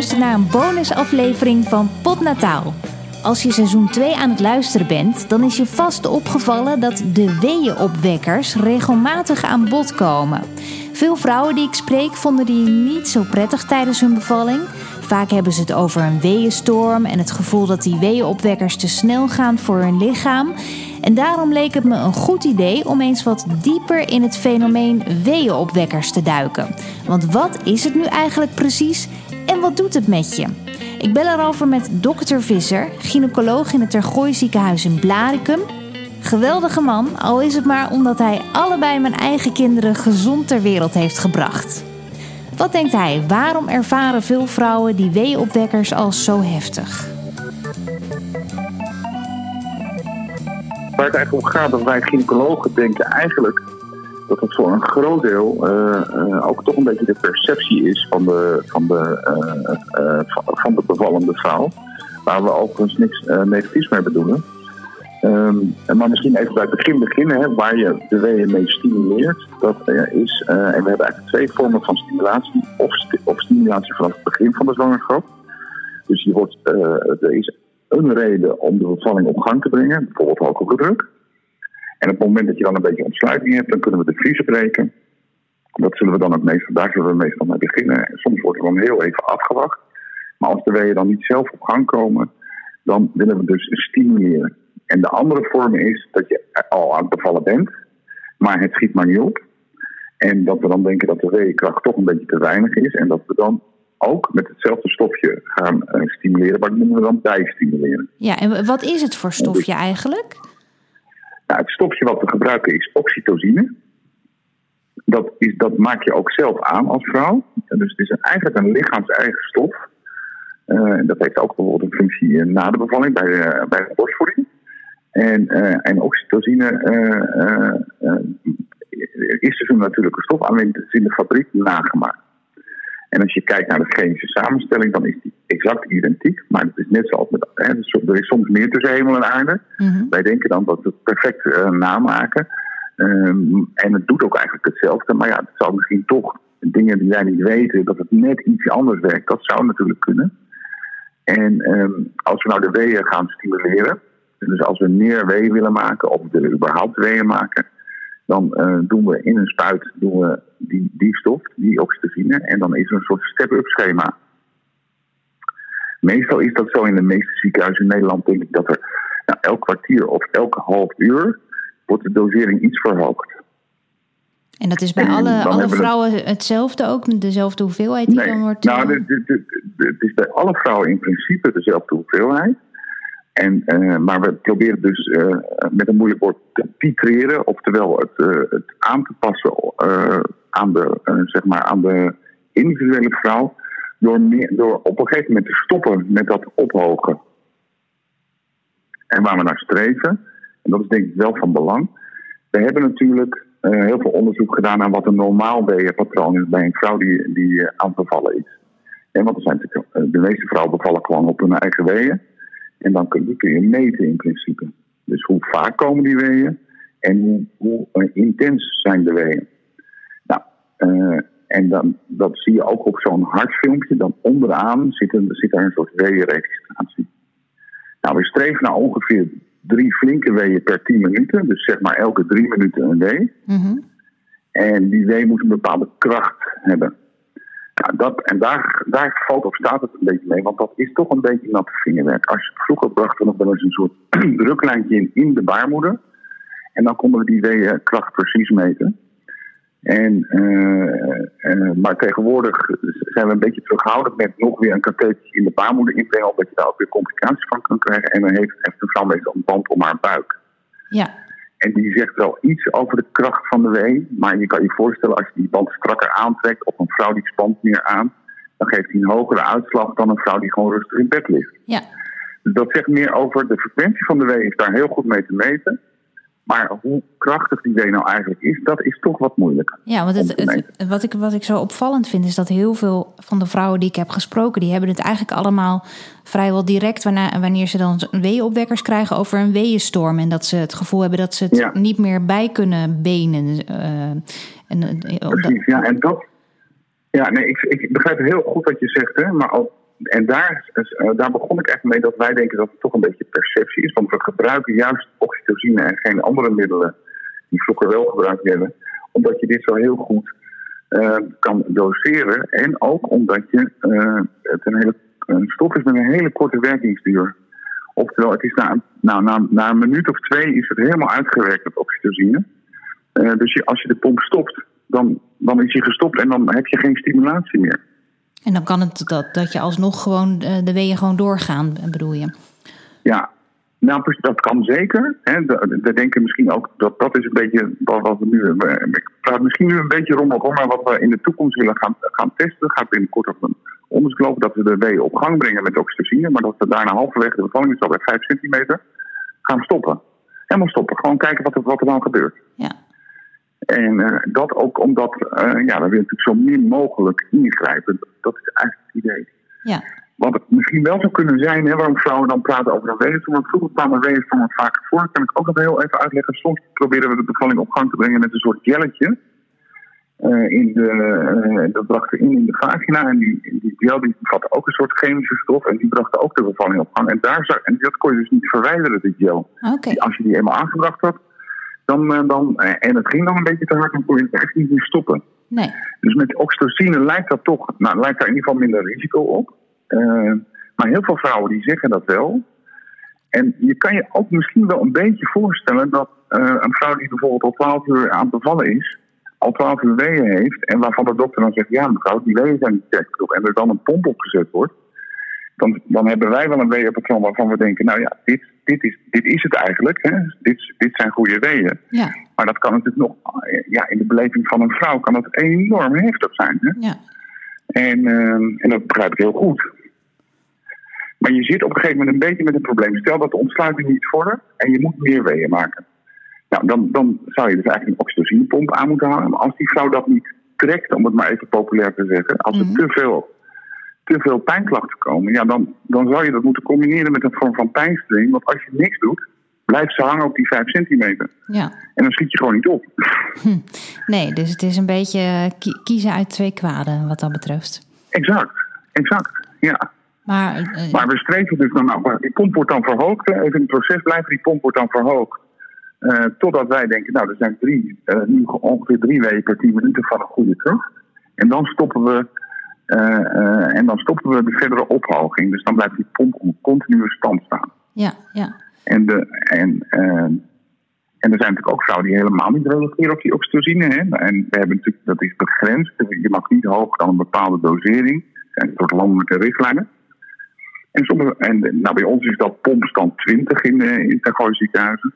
luistert naar een bonusaflevering van Potnataal. Als je seizoen 2 aan het luisteren bent, dan is je vast opgevallen dat de weeënopwekkers regelmatig aan bod komen. Veel vrouwen die ik spreek vonden die niet zo prettig tijdens hun bevalling. Vaak hebben ze het over een weeënstorm en het gevoel dat die weeënopwekkers te snel gaan voor hun lichaam. En daarom leek het me een goed idee om eens wat dieper in het fenomeen weeënopwekkers te duiken. Want wat is het nu eigenlijk precies en wat doet het met je? Ik bel erover met dokter Visser, gynaecoloog in het Tergooi ziekenhuis in Blaricum. Geweldige man, al is het maar omdat hij allebei mijn eigen kinderen gezond ter wereld heeft gebracht. Wat denkt hij? Waarom ervaren veel vrouwen die weeënopwekkers als zo heftig? Waar het eigenlijk om gaat, dat wij gynaecologen denken eigenlijk dat het voor een groot deel uh, uh, ook toch een beetje de perceptie is van de, van de, uh, van de bevallende vrouw. Waar we overigens niks negatiefs mee bedoelen. Um, maar misschien even bij het begin beginnen, hè, waar je de weeën mee stimuleert. Dat is, en we hebben eigenlijk twee vormen van stimulatie. Of, st of stimulatie vanaf het begin van de zwangerschap. Dus je wordt, er is een reden om de bevalling op gang te brengen, bijvoorbeeld hoge bloeddruk. En op het moment dat je dan een beetje ontsluiting hebt, dan kunnen we de vriezen breken. Dat zullen we dan ook meestal, daar zullen we meestal mee beginnen. Soms wordt er dan heel even afgewacht. Maar als de weeën dan niet zelf op gang komen, dan willen we dus stimuleren. En de andere vorm is dat je al aan het bevallen bent, maar het schiet maar niet op. En dat we dan denken dat de weeënkracht toch een beetje te weinig is. En dat we dan ook met hetzelfde stofje gaan uh, stimuleren, maar dat noemen we dan bijstimuleren. Ja, en wat is het voor stofje eigenlijk? Nou, het stofje wat we gebruiken is oxytocine. Dat, is, dat maak je ook zelf aan als vrouw. Dus het is eigenlijk een lichaams-eigen stof. Uh, dat heeft ook bijvoorbeeld een functie na de bevalling bij de, bij de borstvoeding. En, uh, en oxytocine is dus een natuurlijke stof, alleen is in de fabriek nagemaakt. En als je kijkt naar de chemische samenstelling, dan is die exact identiek. Maar het is net zoals met. Hè, er is soms meer tussen hemel en aarde. Mm-hmm. Wij denken dan dat we het perfect uh, namaken. Um, en het doet ook eigenlijk hetzelfde. Maar ja, het zou misschien toch dingen die wij niet weten, dat het net iets anders werkt. Dat zou natuurlijk kunnen. En um, als we nou de weeën gaan stimuleren. Dus als we meer weeën willen maken, of we willen überhaupt weeën maken dan uh, doen we in een spuit doen we die, die stof, die oxytocine, en dan is er een soort step-up schema. Meestal is dat zo in de meeste ziekenhuizen in Nederland, denk ik dat er nou, elk kwartier of elke half uur wordt de dosering iets verhoogd. En dat is bij en alle, alle vrouwen het... hetzelfde ook, dezelfde hoeveelheid die nee, dan wordt? Nou, de, de, het is bij alle vrouwen in principe dezelfde hoeveelheid. En, uh, maar we proberen dus uh, met een moeilijk woord te titreren, oftewel het, uh, het aan te passen aan, de, zeg maar aan de individuele vrouw, door, door op een gegeven moment te stoppen met dat ophogen. En waar we naar streven, en dat is denk ik wel van belang, we hebben natuurlijk heel veel onderzoek gedaan naar wat een normaal weeënpatroon is bij een vrouw die, die aan het bevallen is. En want er zijn de meeste vrouwen bevallen gewoon op hun eigen weeën. En dan kun, kun je meten in principe. Dus hoe vaak komen die weeën en hoe, hoe uh, intens zijn de weeën. Nou, uh, en dan, dat zie je ook op zo'n hartfilmpje. Dan onderaan zit, een, zit er een soort weeënregistratie. Nou, we streven naar ongeveer drie flinke weeën per 10 minuten. Dus zeg maar elke drie minuten een wee. Mm-hmm. En die wee moet een bepaalde kracht hebben. Ja, dat, en daar, daar valt of staat het een beetje mee, want dat is toch een beetje natte vingerwerk. Als je, vroeger brachten we nog wel eens een soort druklijntje in, in de baarmoeder. En dan konden we die weeënkracht precies meten. En, uh, uh, maar tegenwoordig zijn we een beetje terughoudend met nog weer een kathetertje in de baarmoeder inbrengen, omdat je daar ook weer complicaties van kan krijgen. En dan heeft, heeft een meestal een band om haar buik. Ja. En die zegt wel iets over de kracht van de wee. Maar je kan je voorstellen, als je die band strakker aantrekt, of een vrouw die spant meer aan, dan geeft hij een hogere uitslag dan een vrouw die gewoon rustig in bed ligt. Ja. Dus dat zegt meer over de frequentie van de wee, is daar heel goed mee te meten. Maar hoe krachtig die wee nou eigenlijk is, dat is toch wat moeilijker. Ja, want het, het, wat, ik, wat ik zo opvallend vind, is dat heel veel van de vrouwen die ik heb gesproken, die hebben het eigenlijk allemaal vrijwel direct wanneer, wanneer ze dan weeënopwekkers krijgen over een weeënstorm. En dat ze het gevoel hebben dat ze het Ja. niet meer bij kunnen benen. eh, en, eh, Precies, ja, en dat. Ja, nee, ik, ik begrijp heel goed wat je zegt, hè, maar al, en daar, uh, daar begon ik echt mee dat wij denken dat het toch een beetje perceptie is. Want we gebruiken juist oxytocine en geen andere middelen die vroeger wel gebruikt werden. Omdat je dit zo heel goed uh, kan doseren. En ook omdat je, uh, het een, hele, een stof is met een hele korte werkingsduur. Oftewel, het is na, nou, na, na een minuut of twee is het helemaal uitgewerkt, het oxytocine. Dus als je de pomp stopt, dan, dan is hij gestopt en dan heb je geen stimulatie meer. En dan kan het dat, dat je alsnog gewoon de weeën gewoon doorgaan, bedoel je? Ja, nou, dat kan zeker. Hè. We denken misschien ook dat dat is een beetje wat we nu. Ik praat misschien nu een beetje rommelig maar wat we in de toekomst willen gaan, gaan testen, gaat binnenkort op een onderzoek lopen dat we de weeën op gang brengen met oxytocine, maar dat we daarna halverwege de bevalling, is al bij 5 centimeter, gaan stoppen. Helemaal stoppen. Gewoon kijken wat er, wat er dan gebeurt. Ja. En uh, dat ook omdat, uh, ja, we willen natuurlijk zo min mogelijk ingrijpen. Dat is eigenlijk het idee. Ja. Wat het misschien wel zou kunnen zijn, hè, waarom vrouwen dan praten over een weeënstorm. Want vroeger kwamen weeënstormen vaak voor. Dat kan ik ook nog heel even uitleggen. Soms proberen we de bevalling op gang te brengen met een soort jelletje. Uh, in de, uh, dat brachten in in de vagina. En die, die gel die bevatte ook een soort chemische stof. En die brachten ook de bevalling op gang. En, daar zou, en dat kon je dus niet verwijderen, dit gel. Okay. Als je die eenmaal aangebracht had, dan, uh, dan, en het ging dan een beetje te hard, dan kon je het echt niet meer stoppen. Nee. Dus met oxytocine lijkt dat toch, nou, lijkt daar in ieder geval minder risico op. Uh, maar heel veel vrouwen die zeggen dat wel. En je kan je ook misschien wel een beetje voorstellen dat uh, een vrouw die bijvoorbeeld al 12 uur aan het bevallen is, al 12 uur weeën heeft, en waarvan de dokter dan zegt: Ja, mevrouw, die weeën zijn niet sterk genoeg, en er dan een pomp opgezet wordt, dan, dan hebben wij wel een weeënpatroon waarvan we denken: Nou ja, dit, dit, is, dit is het eigenlijk, hè? Dit, dit zijn goede weeën. Ja. Maar dat kan natuurlijk nog, ja, in de beleving van een vrouw kan dat enorm heftig zijn. Hè? Ja. En, uh, en dat begrijp ik heel goed. Maar je zit op een gegeven moment een beetje met een probleem. Stel dat de ontsluiting niet vordert en je moet meer weeën maken. Nou, dan, dan zou je dus eigenlijk een oxytocinepomp aan moeten halen. Maar als die vrouw dat niet trekt, om het maar even populair te zeggen, als er mm -hmm. te, veel, te veel pijnklachten komen, ja, dan, dan zou je dat moeten combineren met een vorm van pijnstring. Want als je niks doet, blijft ze hangen op die 5 centimeter. Ja. En dan schiet je gewoon niet op. Hm. Nee, dus het is een beetje kiezen uit twee kwaden wat dat betreft. Exact, exact, ja. Maar, uh, maar we streven dus dan, nou, die pomp wordt dan verhoogd. Even in het proces blijven, die pomp wordt dan verhoogd. Uh, totdat wij denken, nou, er zijn drie, uh, nu ongeveer drie weken per tien minuten van een goede terug. En dan stoppen we, en dan stoppen we de verdere ophoging. Dus dan blijft die pomp op continue stand staan. Ja, ja. En, de, en, en er zijn natuurlijk ook vrouwen die helemaal niet reageren op die oxytocine. Hè? En we hebben natuurlijk, dat is begrensd. Je mag niet hoger dan een bepaalde dosering. Er zijn een soort landelijke richtlijnen. En, sommige, en nou, bij ons is dat pompstand 20 in, in het ziekenhuizen.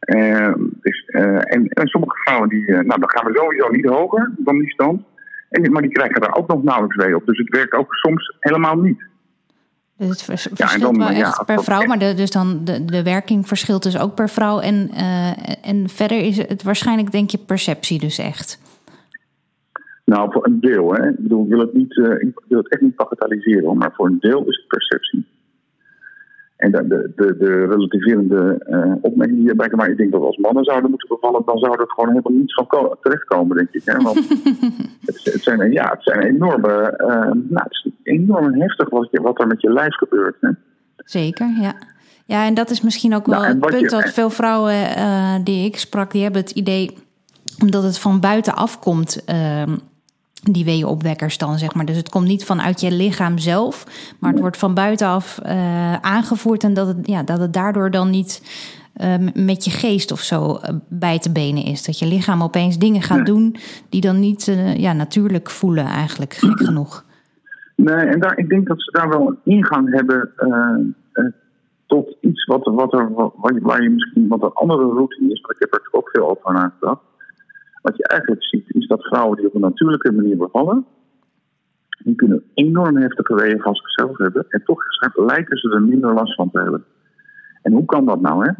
Uh, dus, uh, en, en, sommige vrouwen, die, nou, dan gaan we sowieso niet hoger dan die stand. En, maar die krijgen daar ook nog nauwelijks wee op. Dus het werkt ook soms helemaal niet. Dus het vers verschilt dan, wel echt per vrouw, maar de, dus dan de, de werking verschilt dus ook per vrouw. En, en verder is het waarschijnlijk, denk je, perceptie dus echt. Nou, voor een deel. Hè. Ik bedoel, ik wil het, niet, uh, ik wil het echt niet bagatelliseren, maar voor een deel is het perceptie. En de, de, de, de relativerende uh, opmerking hierbij, maar ik denk dat als mannen zouden moeten bevallen, dan zou er gewoon helemaal niets van terechtkomen, denk ik. Hè? Want het, het, zijn, ja, het zijn enorme, uh, nou, het is enorm heftig wat, je, wat er met je lijf gebeurt. Hè? Zeker, ja. Ja, en dat is misschien ook wel nou, het punt je, dat veel vrouwen uh, die ik sprak, die hebben het idee, omdat het van buitenaf komt, uh, die weeënopwekkers dan, zeg maar. Dus het komt niet vanuit je lichaam zelf, maar het wordt van buitenaf uh, aangevoerd en dat het, ja, dat het daardoor dan niet uh, met je geest of zo bij te benen is. Dat je lichaam opeens dingen gaat doen die dan niet uh, ja, natuurlijk voelen, eigenlijk, gek genoeg. Nee, en daar, ik denk dat ze daar wel een ingang hebben tot iets wat, wat er, wat, waar je misschien wat een andere route is. Maar ik heb er ook veel over nagedacht. Wat je eigenlijk ziet, is dat vrouwen die op een natuurlijke manier bevallen, die kunnen enorm heftige weeën van zichzelf hebben. En toch lijken ze er minder last van te hebben. En hoe kan dat nou, hè?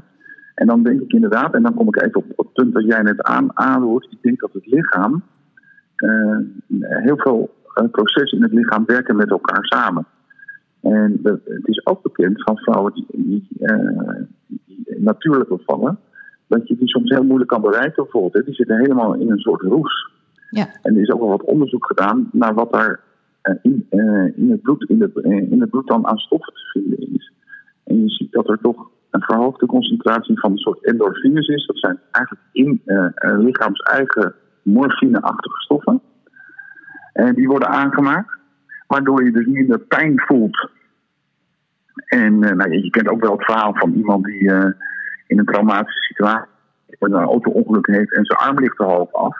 En dan denk ik inderdaad, en dan kom ik even op het punt dat jij net aan, aanroert. Ik denk dat het lichaam, uh, heel veel uh, processen in het lichaam werken met elkaar samen. En het is ook bekend van vrouwen die, die, uh, die natuurlijk bevallen, dat je die soms heel moeilijk kan bereiken. Bijvoorbeeld, hè. die zitten helemaal in een soort roes. Ja. En er is ook wel wat onderzoek gedaan naar wat daar in, in, het bloed, in, de, in het bloed dan aan stoffen te vinden is. En je ziet dat er toch een verhoogde concentratie van een soort endorfines is. Dat zijn eigenlijk in lichaams eigen morfineachtige stoffen. En die worden aangemaakt, waardoor je dus minder pijn voelt. En nou, je kent ook wel het verhaal van iemand die in een traumatische situatie een auto-ongeluk heeft en zijn arm ligt er half af.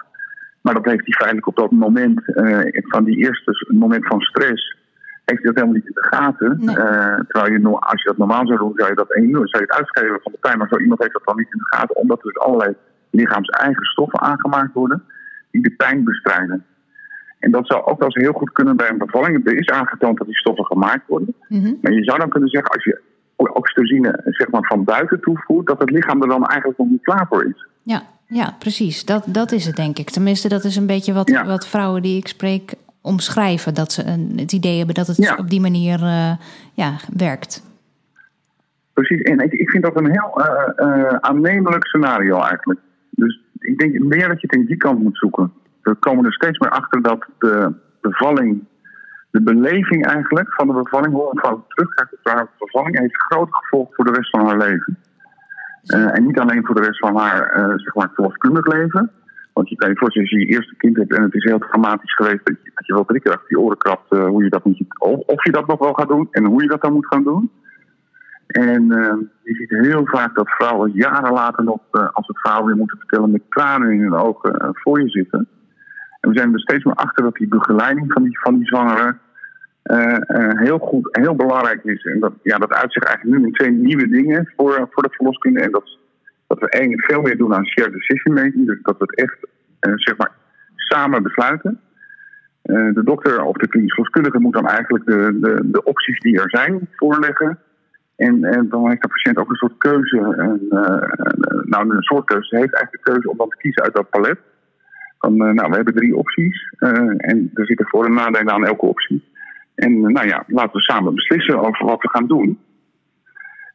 Maar dat heeft hij feitelijk op dat moment, uh, van die eerste moment van stress, heeft hij dat helemaal niet in de gaten. Nee. Uh, terwijl je, als je dat normaal zou doen, zou je dat enorm, zou je het uitschrijven van de pijn. Maar zo iemand heeft dat dan niet in de gaten, omdat er dus allerlei lichaams-eigen stoffen aangemaakt worden die de pijn bestrijden. En dat zou ook wel eens heel goed kunnen bij een bevalling. Er is aangetoond dat die stoffen gemaakt worden. Mm -hmm. Maar je zou dan kunnen zeggen, als je oxytocine zeg maar, van buiten toevoert, dat het lichaam er dan eigenlijk nog niet klaar voor is. Ja, ja precies. Dat, dat is het, denk ik. Tenminste, dat is een beetje wat, wat vrouwen die ik spreek omschrijven. Dat ze een, het idee hebben dat het op die manier uh, ja, werkt. Precies, en ik, ik vind dat een heel uh, uh, aannemelijk scenario eigenlijk. Dus ik denk meer dat je het in die kant moet zoeken. We komen er steeds meer achter dat de bevalling de beleving eigenlijk van de bevalling, hoe een vrouw terugkijkt op haar bevalling, heeft groot gevolg voor de rest van haar leven. Uh, en niet alleen voor de rest van haar uh, zeg maar, verloskundig leven. Want je kan je voorstellen, als je je eerste kind hebt en het is heel dramatisch geweest, dat je, dat je wel drie keer achter die oren krabt uh, hoe je dat moet, of, of, je dat nog wel gaat doen en hoe je dat dan moet gaan doen. En je ziet heel vaak dat vrouwen jaren later nog, als het verhaal weer moeten vertellen, met tranen in hun ogen voor je zitten. En we zijn er steeds meer achter dat die begeleiding van die, van die zwangeren uh, uh, heel goed, heel belangrijk is. En dat, ja, dat uitzicht eigenlijk nu in twee nieuwe dingen voor, voor de verloskunde. En dat, dat we één veel meer doen aan shared decision making. Dus dat we het echt zeg maar, samen besluiten. de dokter of de klinisch verloskundige moet dan eigenlijk de, de, de opties die er zijn voorleggen. En, en dan heeft de patiënt ook een soort keuze. En, nou, een soort keuze. Ze heeft eigenlijk de keuze om dan te kiezen uit dat palet. Van, nou, we hebben drie opties. en er zitten voor- en nadelen aan elke optie. En eh, nou ja, laten we samen beslissen over wat we gaan doen.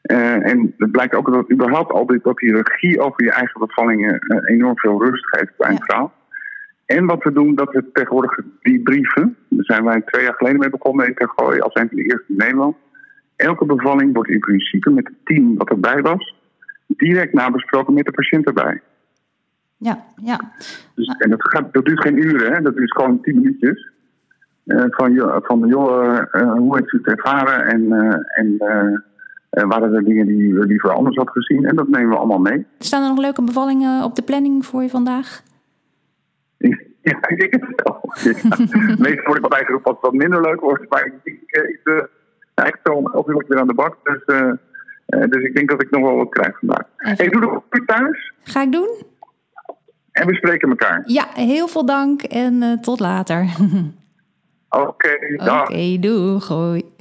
Uh, en het blijkt ook dat überhaupt altijd dat die regie over je eigen bevallingen uh, enorm veel rust geeft bij een ja. vrouw. En wat we doen, dat we tegenwoordig die brieven, daar zijn wij twee jaar geleden mee begonnen in Tergooi, als een van de eerste in Nederland. Elke bevalling wordt in principe met het team wat erbij was, direct nabesproken met de patiënt erbij. Ja, ja. Dus, en dat, gaat, dat duurt geen uren, hè? dat duurt gewoon tien minuutjes. Uh, van, van joh, uh, hoe heeft u het ervaren en, uh, en waren er dingen die u liever anders had gezien? En dat nemen we allemaal mee. Staan er nog leuke bevallingen op de planning voor je vandaag? Ja, ik denk het wel. Meestal word ik wat eigen wat wat minder leuk wordt, maar ik denk uh, eigenlijk zo of ik weer aan de bak. Dus, dus ik denk dat ik nog wel wat krijg vandaag. Hey, doe nog goed thuis. Ga ik doen. En we spreken elkaar. Ja, heel veel dank en tot later. Oké, okay, Oké, okay, doei.